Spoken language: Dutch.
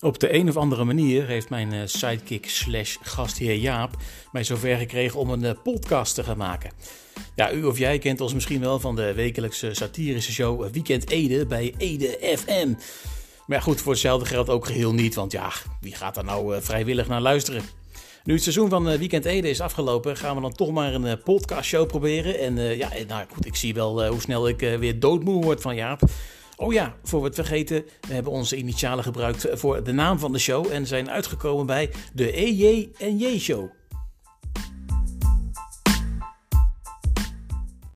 Op de een of andere manier heeft mijn eh, sidekick slash gastheer Jaap mij zover gekregen om een eh, podcast te gaan maken. Ja, u of jij kent ons misschien wel van de wekelijkse satirische show eh, Weekend Ede bij Ede FM. Maar goed, voor hetzelfde geldt ook geheel niet, want ja, wie gaat daar nou vrijwillig naar luisteren? Nu het seizoen van Weekend Ede is afgelopen, gaan we dan toch maar een podcastshow proberen. En ja, nou goed, ik zie wel hoe snel ik weer doodmoe word van Jaap. Oh ja, voor we het vergeten, we hebben onze initialen gebruikt voor de naam van de show en zijn uitgekomen bij de EJ en J Show.